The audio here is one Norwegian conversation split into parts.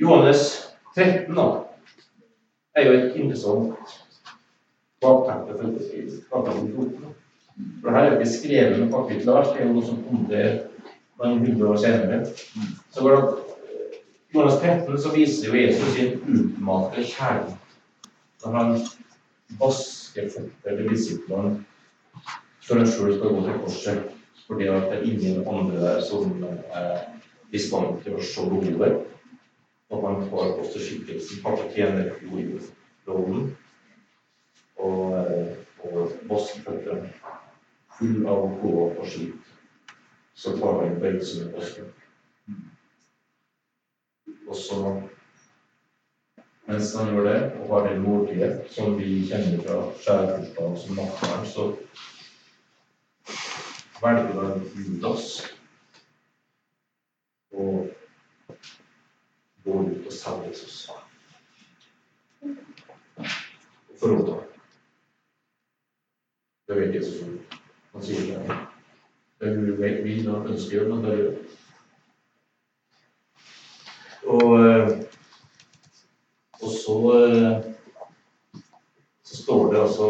Johannes 13 da, er jo et interessant bakteppe for kapittel 14. For her er ikke skrevet noe kapittel, det er jo noe som kom til noen hundre år senere. Så går det Johannes 13 så viser jo Jesus sin utmatte kjærlighet når han vasker føtter til disiplene før han sjøl skal gå til korset, fordi det er ingen andre der som er i stand til å se behovet. Og han tar også skikkelsen, har tjenerrollen, og, og føttene full av blod og skit. Så tar han bøyelsen på seg. Og så, mens han gjør det, og har den måltidet som vi kjenner fra skjærtorsdag som nattverd, så velger han Judas og går ut og selger Jesus. Og forråder ham. Det vet Jesus om. Han sier det. Det er mulig vi han ønsker, men det gjør og, eh, og så, eh, så står det altså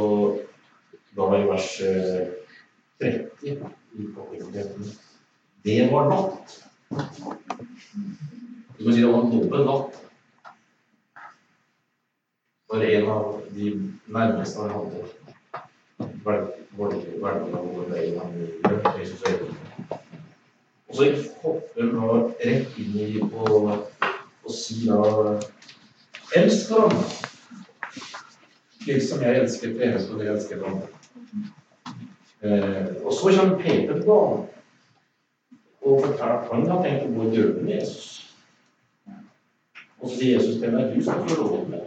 da i vers 30 eh, i Det var natt. Du kan si det var en dobbel natt. For en av de nærmeste han hadde valgte å gå veien han Jesus Og så hopper han rett inn i på, og si da Elsk hverandre. Slik som jeg elsker dere, skal dere elske ham. Eh, og så kommer Peter på banen og forteller at han har tenkt å gå i døden med Jesus. Og så sier Jesus til meg du skal få lov til det.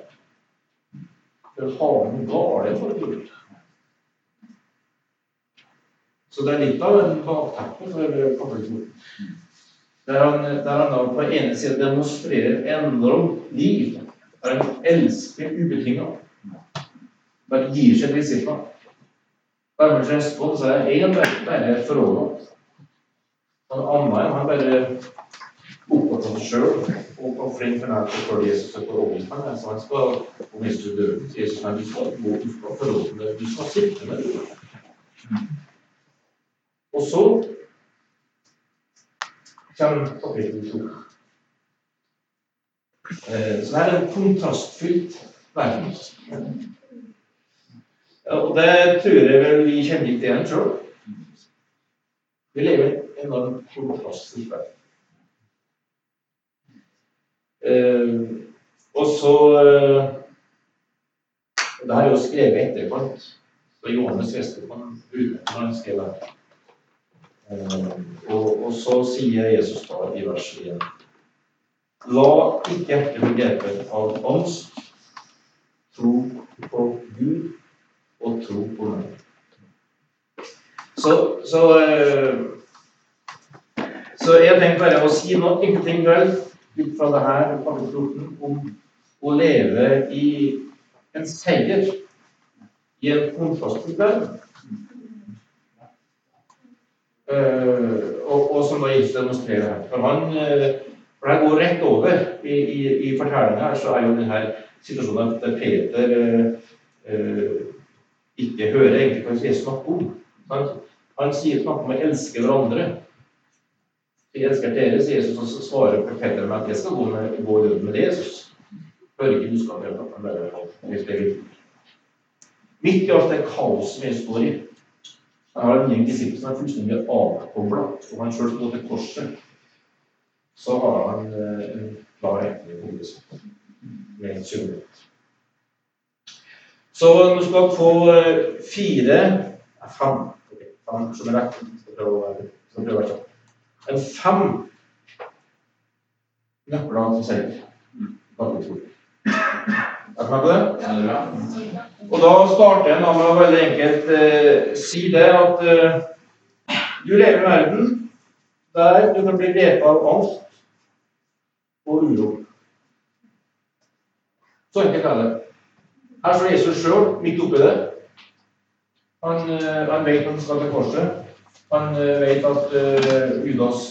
for hanen gale for Gud. Så det er litt av en bakteppe for kapittel der han, der han da på ene siden demonstrerer enormt liv. Der han elsker ubetinga. Bare gir seg til disiplene. seg Østfold så er én bare, forholdet. Han andre han bare opptatt av seg sjøl og var flink for til å følge Jesus og overbevise ham. Så han skal om Jesus døden, sier Jesus at du skal gå, du skal forholde deg, du skal sitte med det. Og så kommer kapittel to. Eh, så det er en kontrastfylt verden. Og det tror jeg vel vi kjenner litt igjen sjøl. Vi lever i en enorm kontrastfylt verden. Eh, og så eh, Det er jo skrevet etterkant. Så Johannes Westermann når han skrev det. Eh, og, og, så sier Jesus da i vers 1 La ikke hjertet bli grepet av angst. Tro på Gud og tro på meg. Så, så, eh, så jeg tenkte bare å si noe ingenting vel ut fra det her om å leve i en seier i en verden. Uh, og, og, som da Jesus demonstrerer her. For han uh, for det går rett over i, i, i fortellinga her, så er jo denne situasjonen at Peter uh, ikke hører egentlig hva Jesus snakker om. Han, han sier snakker om å elske hverandre. Jeg elsker dere, sier Jesus, og så svarer Peter meg at jeg skal gå, med, gå med Jesus. Hører ikke budskapet. Midt i alt det kaoset vi står i, han har en gjeng disipler som er fullstendig avkobla, og han sjøl skal gå til korset. Så har han eh, en klar retning på hodet med en synlighet. Så du skal få eh, fire Fem. Okay, fem som er rett. Skal skal prøve å være kjapp. En fem nøkler som seier. Er du med på det? Og da starter en med å veldig enkelt eh, si det at eh, du lever i verden der du kan bli grepet av angst og uro. Så enkelt er det. Her står Jesus sjøl midt oppi det. Han, eh, han vet han skal til korset. Han eh, vet at uh, Judas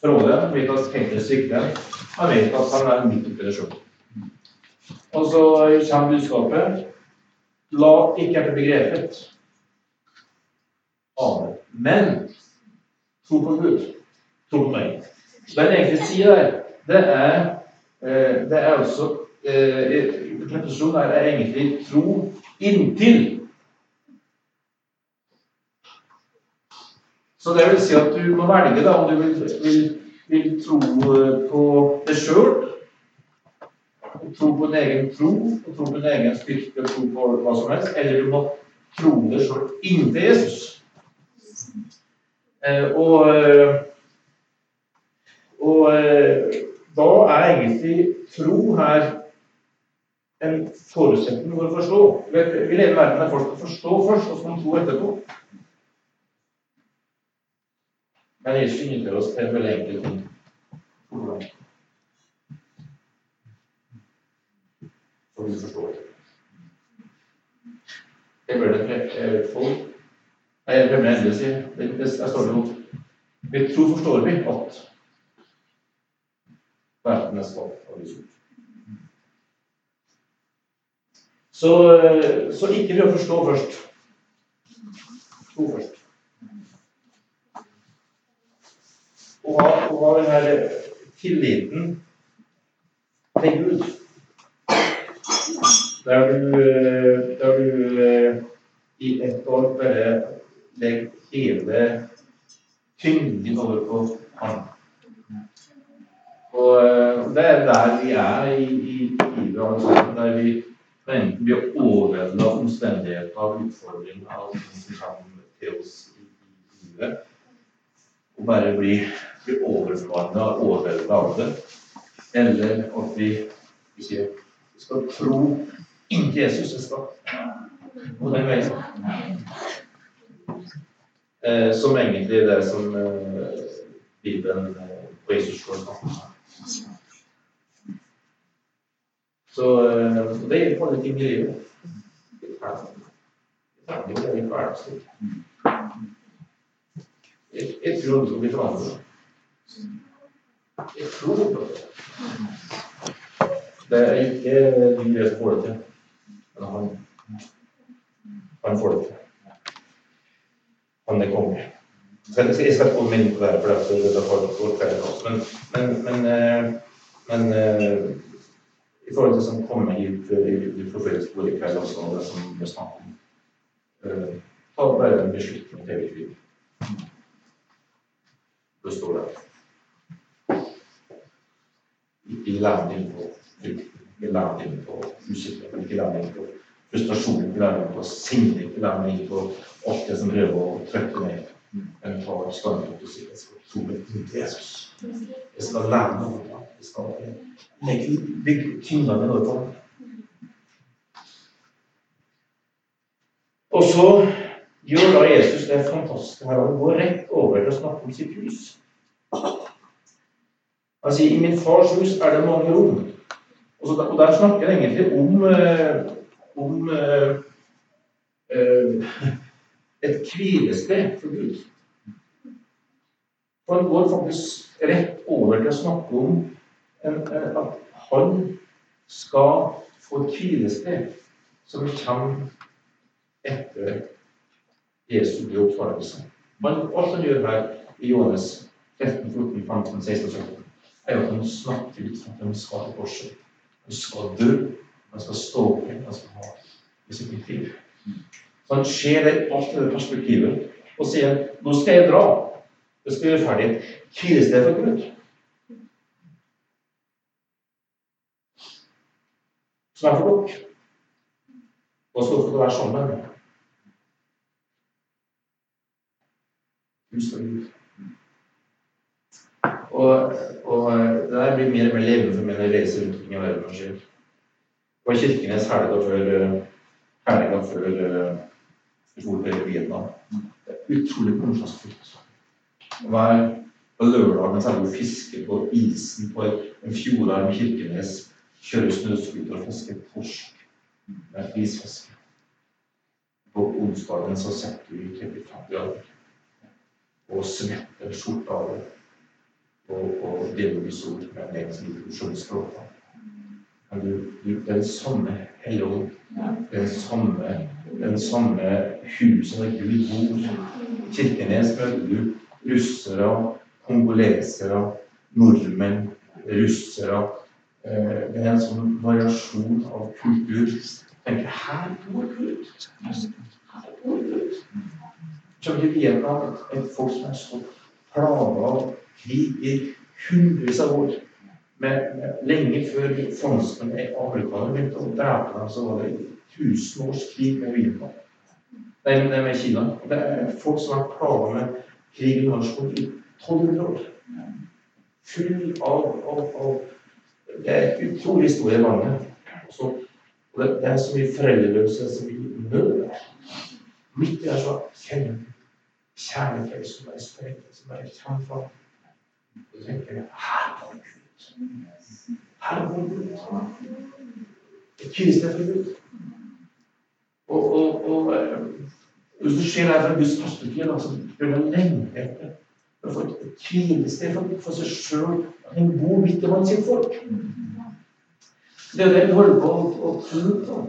forråder ham, vet at Peter svikter Han vet at han er midt oppi det sjøl. Og så kommer budskapet La ikke hjertet bli grepet. Amen. Men tro på Gud. Tro på meg. Det han egentlig sier der, det er, eh, det er altså Preposisjonen er egentlig tro inntil. Så det vil si at du må velge da, om du vil, vil, vil tro på deg sjøl, tro på din egen tro, og tro på din egen styrke, tro på hva som helst, eller du må tro deg sjøl inntil Jesus. Eh, og, eh, og eh, da er egentlig tro her en forutsetning for å forstå. Vi lever i verden der folk skal forstå først, og så kan tro etterpå. Men Jesus inviterer oss til veldig enkel ting. Som vi forstår. Det bør det folk Nei, jeg glemmer endelig å si. Det, det, der står det jo Vi tror forstår vi at verden er skapt av Jesus. Så, så ikke ved å forstå først. Tro først. å ha, å ha den her tilliten til Gud. Der du, der du eh, i ett år bare legger hele tyngden over på Han. Og eh, det er der vi er i, i livet, der vi enten blir overveldet av omstendigheter, av utfordringer, av ting som kommer til oss i livet, og bare bli, bli overmanna og overvelda av det. Eller at vi, sier vi skal tro inntil Jesus. er skapt. gå den veien. Eh, som egentlig det som eh, Bibelen eh, på Jesus går snakker om. Så eh, det gjelder alle ting i livet. Jeg tror det skal bli forandret. Jeg tror på det. Det er ikke som får det til, men han, han får det til. Han er konge. Jeg skal ikke gå inn på det, for det er for men, men, men, eh, men eh, i forhold til det som kommer hit i det profetiske ordet i kveld også, og det som ble snakket om eh, Ta bare en beslutning til vi liv. Det står der. Ikke landing på frykt, ikke på usikkerhet, ikke på frustrasjon, ikke på alt det som prøver å trykke ned. en ta standpunkt og si jeg skal tro på Jesus. Jeg skal lære av ham. Jeg skal legge bygge tyngdene over på. Og så gjør da Jesus det fantastiske her. Han går rett over til å snakke om sitt hus. Han sier i min fars hus er det mange rom. Og, så, og der snakker han egentlig om, eh, om eh, eh, et hvilested for Gud. Og han går faktisk rett over til å snakke om at han skal få et hvilested som kommer etter Jesu oppfarelse. Alt han gjør her i Johannes 13, 14, 15, 16 og 17 er at han snakker ut at han skal til korset. Han skal dø, han skal stå opp igjen, han skal ha sitt liv. Så han ser alt i det perspektivet og sier nå skal jeg dra. Jeg skal gjøre ferdig et hvilested for Gud. Som er for dere. Og så skal dere være sammen. Hus for Gud. Og, og, det der blir mer og mer levende for meg når jeg reiser rundt omkring i verden og Det På Kirkenes helga før helga før før Vietnam. Det er utrolig kontrastfullt. Hver på lørdag mens jeg fisker på isen på en fjordarm i Kirkenes, kjører snøscooter og fisker torsk isfiske. På onsdagen så sitter du i 35 grader og svette skjorta av og, og delvis ord med deg funksjonsspråk. Men du, du, det den samme Helligånd, Det den samme, den samme huset der Gud bor. Kirkenes møter du russere, kongolesere, nordmenn, russere. Eh, det er en sånn variasjon av kultur. Tenker, her bor Gud. Her bor Gud. Som vi vet at et folk som er så plaga av krig i hundrevis av år Men Lenge før franskmennene i amerikanerne begynte å drepe dem, så var det tusen års krig med Vietnam. Nei, med Kina. Det er folk som har vært plaga med krig i Norskog i 1200 år. Full av, av, av Det er utrolig store i landet. Og det, det, er så mye foreldreløse, som vi nød. Midt i det så kjenner du kjærlighet som er spredd, som er kjent fra Så tenker jeg her var Gud. Her var Gud. Et hvilested for Gud. Og, og, og eh, hvis du ser her fra Guds perspektiv, så bør man lengte etter å få et hvilested for, for seg sjøl. En bor midt blant sitt folk. Det er det vi holder på å tro på.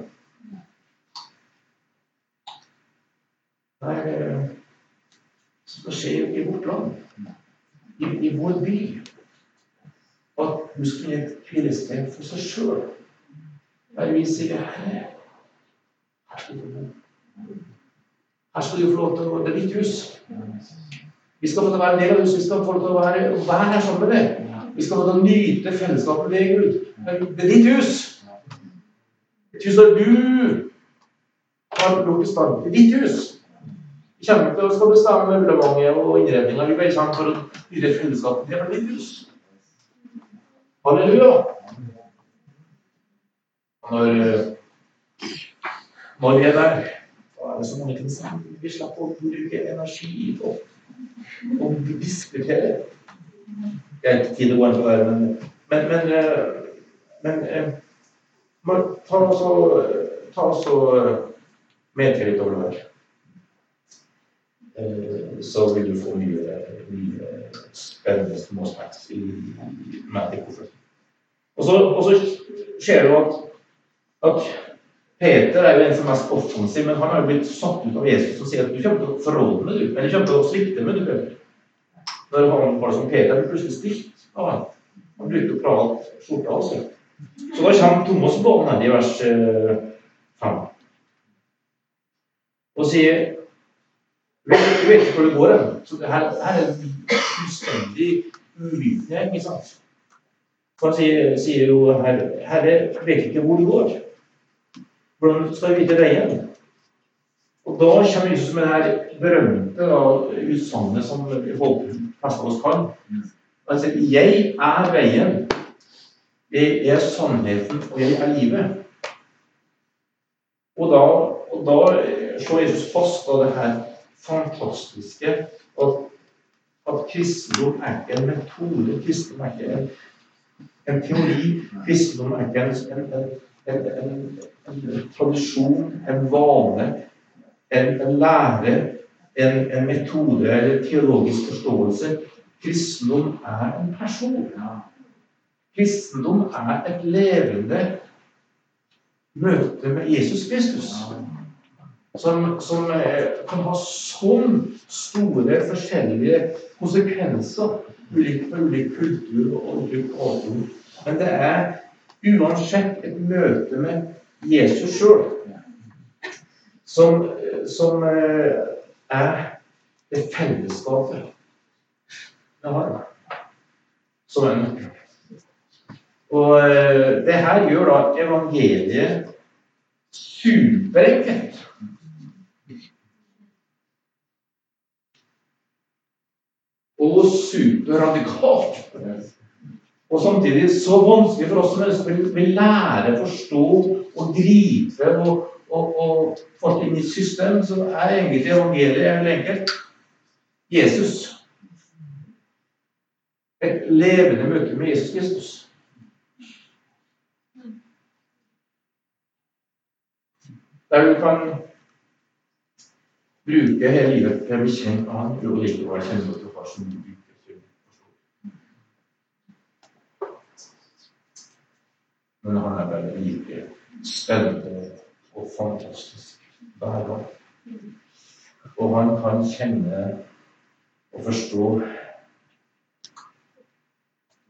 Nei, som skjer i vårt land, i, i vår by. At du skal gi et hvilested for seg sjøl. Der vi sier her skal du bo. Her skal du få lov til å Det er ditt hus. Vi skal få til å være en del av huset. Vi skal få lov til å være, være her sammen med deg. Vi skal få til å nyte fellesskapet med Gud. Det er ditt hus. Et hus der du har gjort i stand. Det er ditt hus. Kommer til å bestemme møblementet og innredninga. Vi bare kommer for å nyte fellesskapet. Det er ditt hus. Halleluja. Når, når vi er der, da er det så mange ting som vi slipper å bruke energi på Og diskutere. Jeg har ikke tid til å gå inn på det, men, men, men, men ta så, ta så medtale litt over det her. Eh, så vil du få mye, mye spennende småsnacks i, i kofferten. Og og så skjer det jo at, at Peter er jo en som er mest offensiv, men han har jo blitt satt ut av Jesus og sier at du kommer til å forråde meg, du. Eller kommer til å svikte meg, du. Peter. Når han var som Peter blir plutselig stilt av ham. Han brukte å prate skjorta seg. Så da kommer Thomas på han i vers 5 eh, og sier du vet hvor det går hen. Så det her, her er fullstendig uvitende. ikke sant? Han sier, sier jo her Herre vet ikke hvor det går. Hvordan skal vi vite veien? Og da kommer Jesus med det her berømte utsagnet som vi håper de fleste av oss kan. Han sier 'Jeg er veien'. Jeg er sannheten, og jeg er livet. Og da, og da slår Jesus fast av det her fantastiske at, at kristendom er ikke en metode, kristendom er ikke en, en teori. Kristendom er ikke en, en, en tradisjon, en vane, en, lære, en, metode eller teologisk forståelse. Kristendom er en person. Kristendom er et levende møte med Jesus Kristus som, som eh, kan ha sånn store forskjellige konsekvenser ulikt for ulik kultur og ulik bakgrunn. Men det er uansett et møte med Jesus sjøl som, som eh, er det fellesskapet vi har, som er nøkkelen. Og eh, det her gjør da evangeliet superenkelt. Og superradikalt. Og samtidig så vanskelig for oss som ønsker å lære, forstå og gripe og, og, og få inn i system, så er egentlig evangeliet veldig enkelt. Jesus. Et levende møte med Jesus Kristus. Der du kan bruke hele livet til å bli kjent med ham og likevel kjenne som de bruker til. Men han er veldig like spennende og fantastisk hver gang. Og han kan kjenne og forstå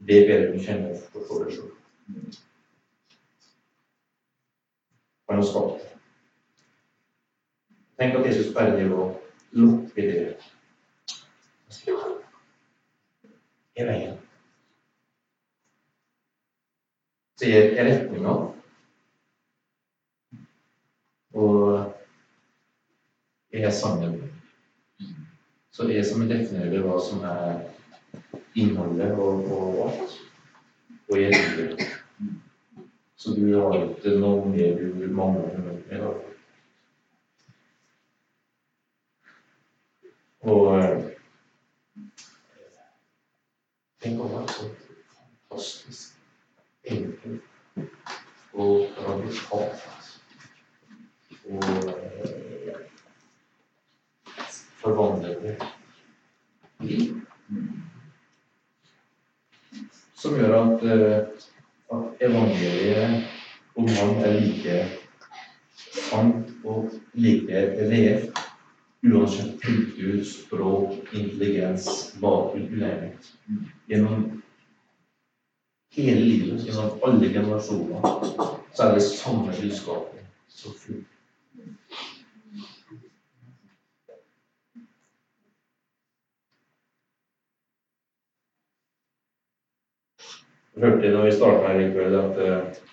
det bedre du kjenner og forstår det sjøl. Han har skapt Tenk at Jesus bare det å lukke det i veien. Sier retninga. Og er sammen. Så jeg som definerer hva som er innholdet og, og alt. Og jeg liker det. Så du har ikke noe mer du mangler med i dag. Og tenk å være så fantastisk enkelt og radikalt og eh, forvandlende liv. Som gjør at, eh, at evangeliet om han er like sant og like reelt uansett kultur, språk, intelligens, bakgrunn, uenighet. Gjennom hele livet, gjennom alle generasjoner, så er det samme budskapet som fullt. Hørte når vi starta her i kveld, at uh,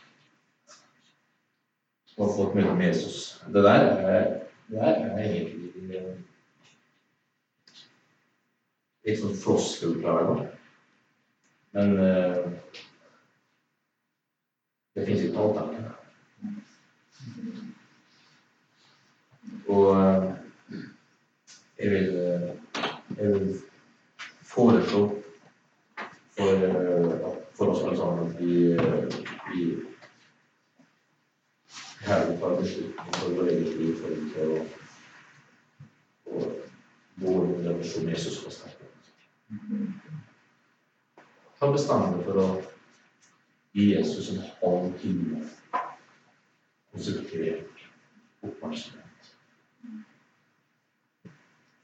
har fått møte med Jesus. Det der er, der er egentlig uh, litt sånn floskelplager. Men uh, det fins ikke alternativ. Og uh, jeg vil, jeg vil foreslå for for oss alle sammen at vi, vi herlig tar beslutning for vår eget liv for ikke å og vår den som Jesus skal sterke. Ta bestandig for å gi Jesus en halv time konsentrert oppmerksomhet.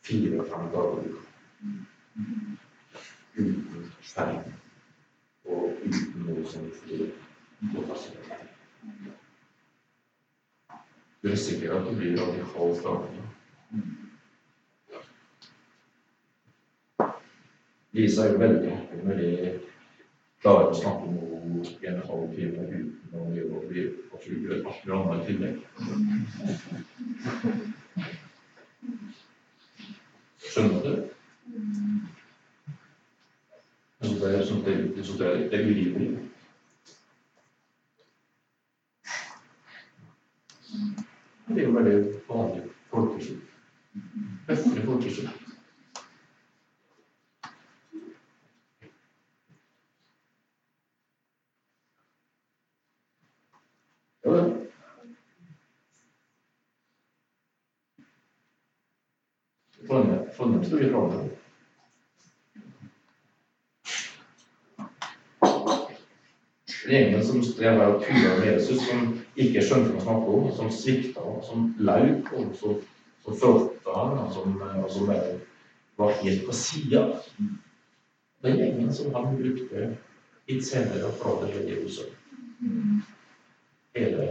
Fire og i uka. Uten skjerm og uten noe som flyr på fasilitet. Du risikerer at du blir radikal avhengig. Lisa er jo veldig happy når de klarer å snakke om henne i en halv time uten å gjøre bli og gjøre alt mulig annet tillegg. Skjønner du? Det, det, det, det, er, det er urimelig. Det er jo veldig vanlig folkesjukdom. Høflig folkesjukdom. Ja, det. I Trondheim. gjengen som strever og turer med Jesus, som ikke skjønte hva han snakket om, som svikta som laug og som, som fråtta ham, og som, og som var helt på sida. Den gjengen som han brukte litt senere fra det hele Jerusalem. Hele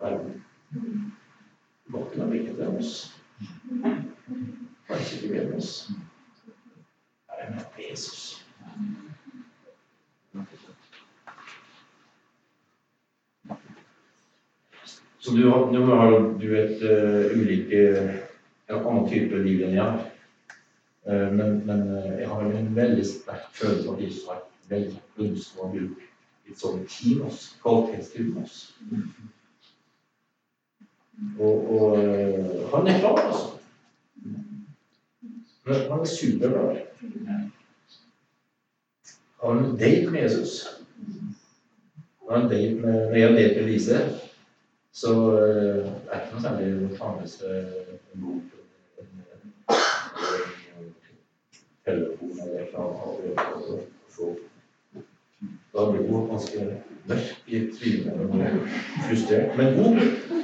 verden. Det var ikke viktig til oss. Kanskje ikke med oss. Det er med Jesus. Så du har, nå har du et uh, ulike en annen type liv enn jeg har. Uh, men, men uh, jeg har en veldig sterk følelse av at Jesus har et veldig ønske om å bruke litt sånn tid med oss. Kvalitetstid med oss. Og, og han er klar, altså. Han er superglad. Han har date med Jesus. Han en date med, når jeg dater Lise så uh, er det ikke noe særlig å ta med seg en bok en telefon eller et eller annet. Da blir det ganske mørk i trynet og frustrert, men god.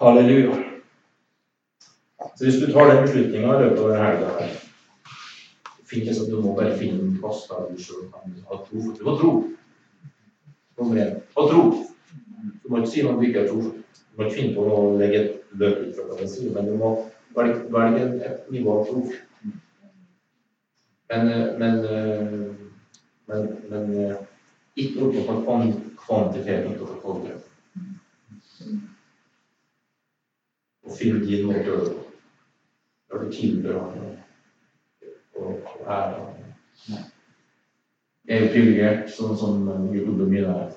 Halleluja. Så hvis du tar den beslutninga i løpet av denne helga her Finn at Du må bare finne en plass der du sjøl kan ha tro. For Du må tro. Nummer én. Ha tro. Du må ikke si noe du ikke har tro. Du må ikke finne på å legge et løp ut fra hva sier, men du må velge, velge et nivå av tro. Men, men, men, men ikke oppå på kvantiteten av kvalitet. Og finne din måte å på. Når du tilber ham og. Jeg er privilegert, sånn som jobben min er.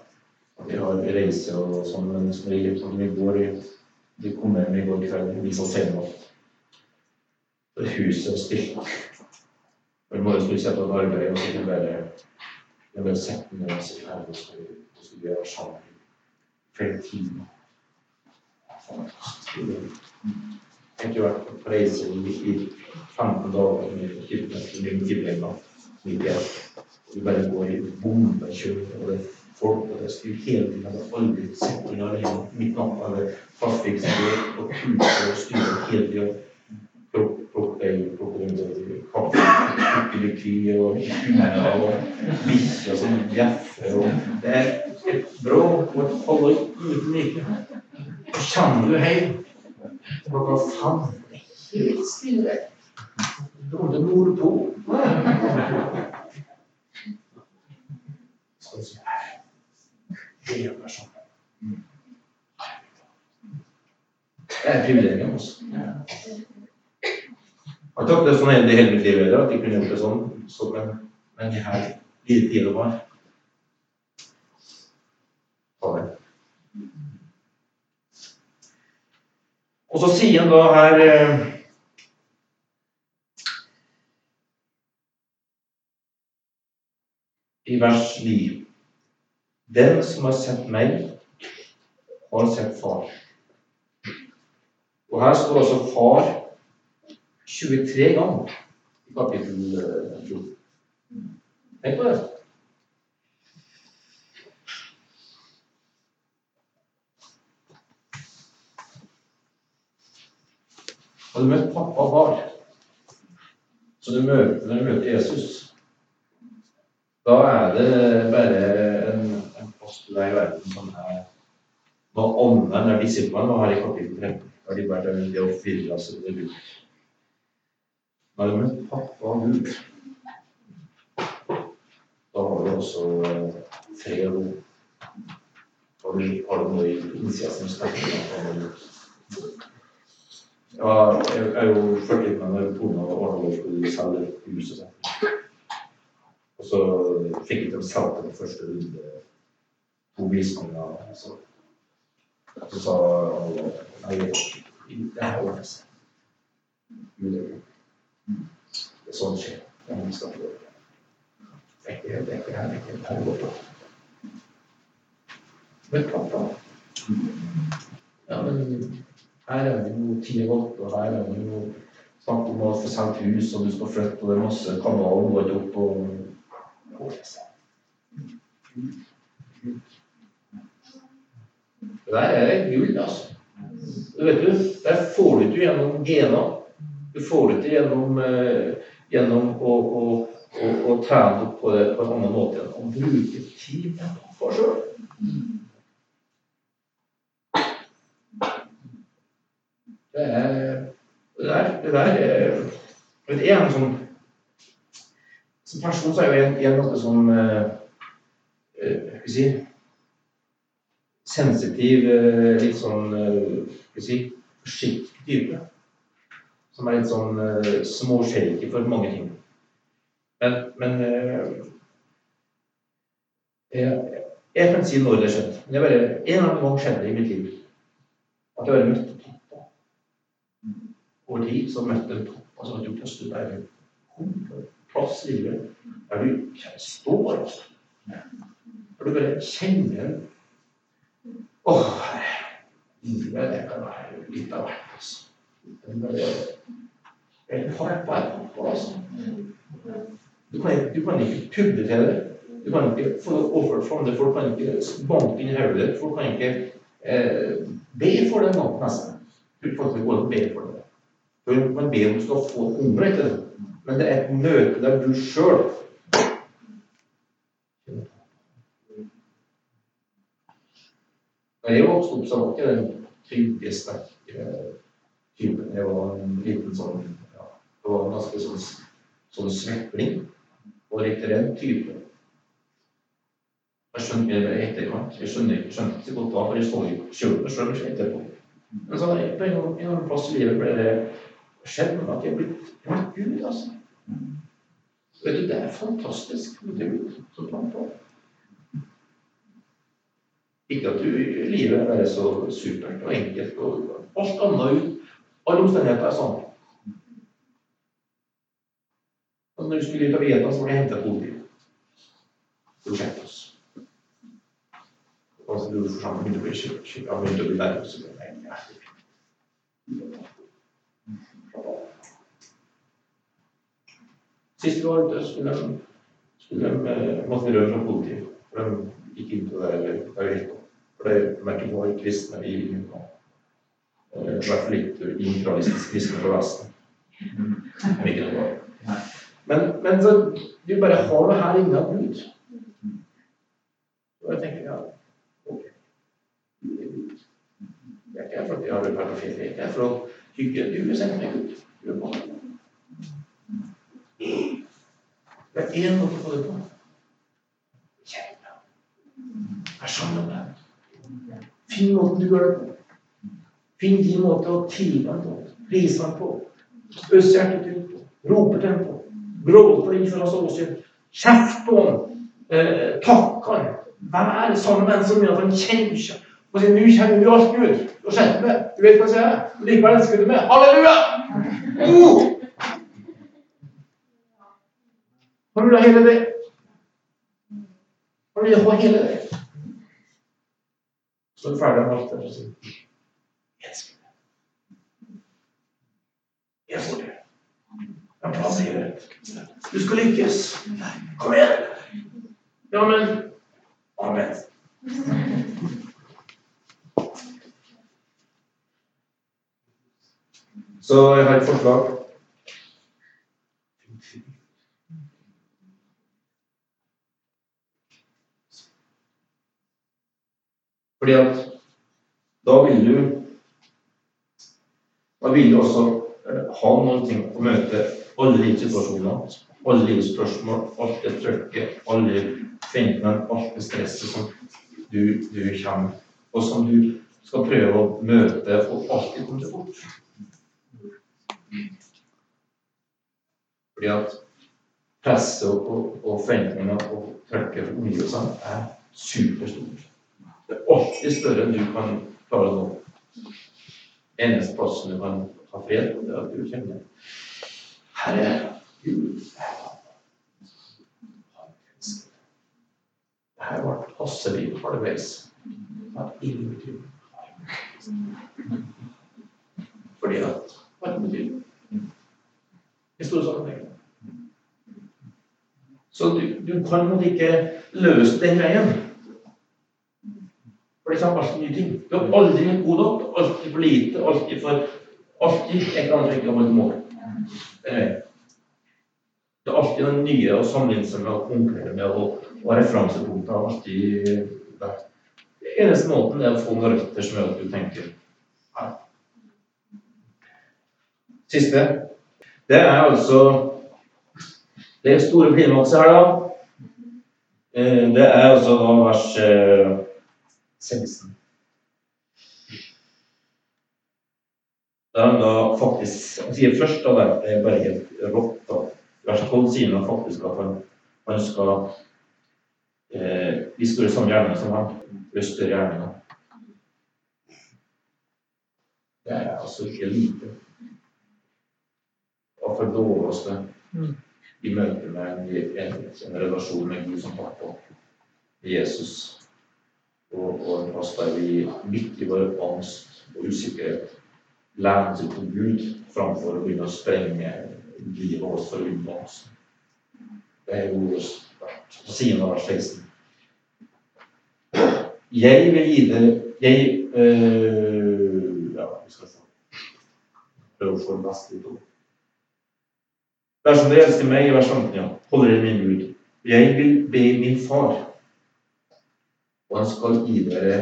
At jeg har reise og sånn, men som regel sånn vi går i Vi kom hjem i går kveld, vi som senvakt. Huset er stilt. I morgen skal vi sette opp arbeid, og så vi bare jeg bare sette meg ned og si her, og så skal vi sammen flere timer. Jeg ikke vært på reise i 15 dager med i ett. Vi bare går i bombekjør, og det er folk, og det styr hele tiden. Jeg har aldri sett noe alene midt natta eller trafikkstyr og kuser og styrer hele tida. Plukke ei, plukke en kaffe, plukke litt ky og hunder og bikkjer som bjeffer. Det er et bråk og et halloi uten like. Så kommer du hjem klokka da Det jeg helt stille. Du kommer til Nordpol. Skal si Det gjør sånn. Det er et privilegium også. Jeg har ikke opplevd sånn hele, mitt liv heller, at jeg kunne gjort det sånn, men, men de her lille tida de har Ta det. Og så sier han da her eh, i vers 9 Den som har sett meg, har sett far. Og her står altså far 23 ganger i kapittel 14. Tenk på det. Har du møtt pappa og far, så du møter når du møter Jesus, da er det bare en, en post der i verden som er Når ånden er disiplene har i kapittel 13, har de vært det å fylle seg til Gud. Når du møtt pappa og Gud, da har du også fred og ro. Har du, har noe i innsida som snakker ja, jeg er jo 40 med når kona og ordna opp i selve huset sitt. Og så fikk jeg til å selge den første runde to visninger. Så, så sa alle nei, det her ordner seg. Det er sånn skjer. Det er ikke det er ikke her, det er ikke her borte. Men pappa Ja, men her er det noe tid godt, og her er det noe snakk om å få sendt hus, og du skal flytte, og det er masse kanaler går opp og Det der er gull, altså. Det vet du, det får du ikke gjennom gener. Du får det ikke gjennom, eh, gjennom å, å, å, å trene opp på det på en annen måte enn å bruke tid for sjøl. Det er der, det der vet, er en sånn Som person så er jo en, en ganske sånn Skal vi si, sensitiv, litt sånn si, forsiktig type. Som er litt sånn småshaky for mange ting. Men, men jeg, jeg, kan si når det skjedde. Det er bare annen gang skjedde i mitt liv at jeg bare møtte over de som møtte en pappa som hadde gjort en plass i livet der du står opp. Der du bare kjenner en Åh, livet det kan være litt av hvert. Altså. Det er hardt på altså. Du kan, du kan ikke pudre til det. Du kan ikke få overført fra andre. Folk kan ikke banke inn i hodet. Folk kan ikke eh, be for det nesten. Du kan ikke gå og be for det. Man ber om du skal få unger ikke sant? Men det er et møte der du sjøl Da jeg vokste opp, så ikke den trygge, sterke typen. Jeg var en liten sånn ja, Det var en ganske sånn, sånn svepling og litt redd type. Jeg skjønte mer etterkant. Jeg skjønte, skjønte ikke så godt da, for jeg så jo sjøl etterpå. Men så en, en plass i livet ble det skjedd noe at de er blitt, ble Gud, altså. Vet du, Det er fantastisk er Gud som tar på. Ikke at du, livet er så supert og enkelt og alt annet ut. Alle omstendigheter er sånn. Og når du skulle ut av Vietnam, så ble jeg hentet av politiet. Du sjekke oss. Og så dro forsamlingen begynte å bli skikkelig, begynte å bli nervøs. Sist vi var ute, skulle de, skulle de eh, vi røre fra politiet. For de gikk inn på det eller hva det het. For det merket på var kristne i Newton. I hvert fall litt imperialistisk kristne fra Vesten. Men ikke noe Men, men så, vi bare har det her inne av Gud. Og jeg tenker ja, ok. Det er ikke for at jeg har vært ferie, det er ikke for å hygge. Du vil sende meg ut. Du er bare det er én måte å få det på. Kjenn Vær sammen med ham. Finn måten du gjør det på. Finn din måte å tilbe ham på. Prise ham på. øse hjertet ut på. Rope til ham på. Gråte innenfor hans åsyn. Kjeft på ham. Eh, takk ham. Vær sammen med en som gjør at han kjenner seg. Og sier 'Nå kjenner du alt, Gud. Du har sett meg. Du vet hva jeg sier. Likevel elsker du meg. Halleluja!' Oh! Han du da hele det. Har du ha hele det. Så er du ferdig med alt det sier Jeg elsker deg. Jeg får det. Jeg har plass i det. Du skal lykkes. Kom igjen. Ja, men Amen. Så jeg har et forslag. Fordi at da vil du Da vil du også eh, ha noen ting å møte alle de situasjonene, alle livsspørsmål, alt det trøkket, alle forventningene, alt det stresset som du, du kommer og som du skal prøve å møte og alltid komme til bort. Fordi at presset og, og, og forventningene og trøkket for omgivelsene er superstort. Det er alltid større enn du kan klare nå. Eneste plassen du kan ha fred, det er at du kjenner Herre Gud. Det her ble Hasse liv halvveis. Fordi at Hva betyr? I store sammenhenger. Så du, du kan ikke løse den veien. For det kommer alltid nye ting. Du er aldri god nok, alltid for lite, alltid for Alltid et eller annet ikke et mål. Det er alltid det nye å sammenligne seg med og konkurrere med og, og referansepunkter. alltid der. Det eneste måten er å få noen røtter som gjør at du tenker her. Siste. Det er altså Det store klimakset her, da. Eh, det er altså da vers eh, 16. Der han da faktisk Han sier først da det er bare helt rått. da. Vers 12 sier han faktisk at han, han skal eh, skal gjøre samme gjerninger som han. øster større gjerninger. Det er altså ikke lite. Og for dårligste i møte med en, en, en relasjon med Gud som på Jesus og, og en plass der vi midt i vår angst og usikkerhet, lene seg på Gud framfor å begynne å sprenge livet vårt for å unngå oss. Det er jo siden av vers 16. Jeg vil gi det Jeg øh, Ja, vi skal prøve å få det beste litt det. Dersom dere elsker meg, i vers 15, ja, holder dere min Gud. Jeg vil be min far, og han skal gi dere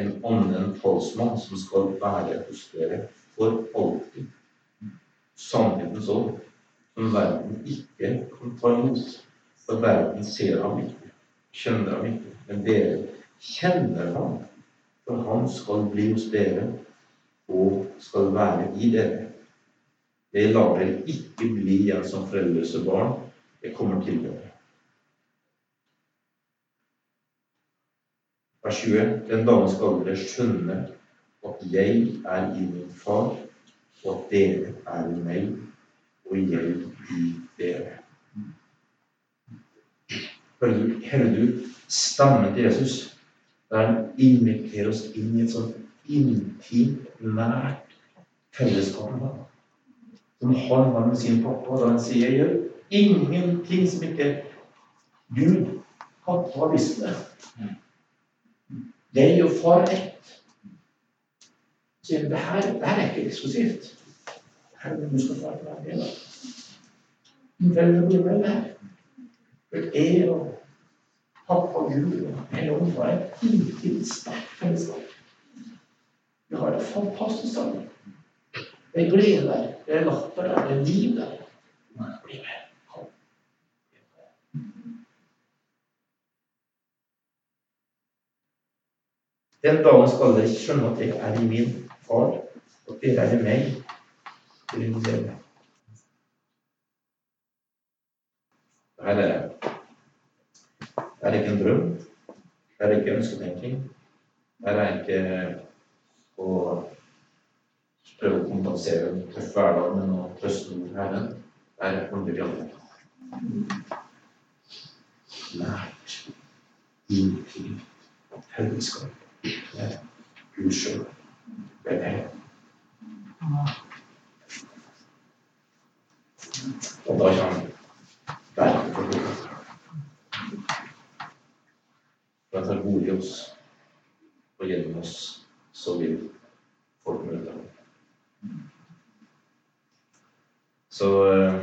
en annen talsmann som skal være hos dere for alltid. Sannhetens ånd, som verden ikke kan ta imot. For verden ser ham ikke, skjønner ham ikke. Men dere kjenner ham, for han skal bli hos dere og skal være i dere. Det lar dere ikke bli igjen som foreldreløse barn. Det kommer til dere. Vers 20. Den dagen skal dere skjønne at jeg er i min far, og at dere er i meg, og jeg i dere. Hører du stammen til Jesus? Der han inviterer oss inn i et sånt intimt, nært fellesskap som han har med sin pappa da han sier 'jeg gjør ingenting som ikke Gud, pappa, har lyst er Jeg og far ett. Sier det her, det er ikke eksklusivt. Her er det skal være med. Hvem blir med her? For jeg og pappa og Gud og Helligånden har et intimt, sterkt fellesskap. Vi har det fantastisk sammen. Det er glede der. Det er latter der. Det er liv der. Bli med. Den dagen skal dere skjønne at jeg er i min far, og dere er i meg. Til en del. Dette er, det er ikke en drøm. Det er ikke ønsketenking. Det er ikke å prøve å kompensere en tøff hverdag med noe trøstende Herren, der handler i andre. Nært, intimt fellesskap med Gud sjøl. Det er det. Og da kommer verden for Gud. For han tar bolig i oss, og gjennom oss så vil folk møte ham. Så eh,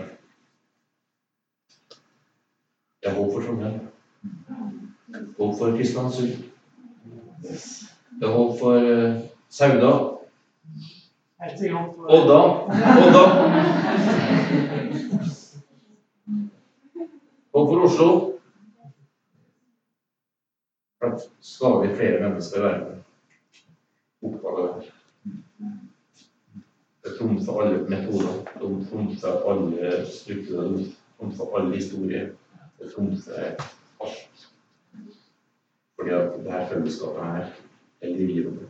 det er håp for Trondheim. Håp for Kristiansund. Det er håp for uh, Sauda. Odda. da Og for Oslo. For skal vi flere mennesker i verden oppdage det trumfer alle metoder. det trumfer alle strukturer. det trumfer alle historier. Det trumfer alt. Fordi at det her fellesskapet her er livet.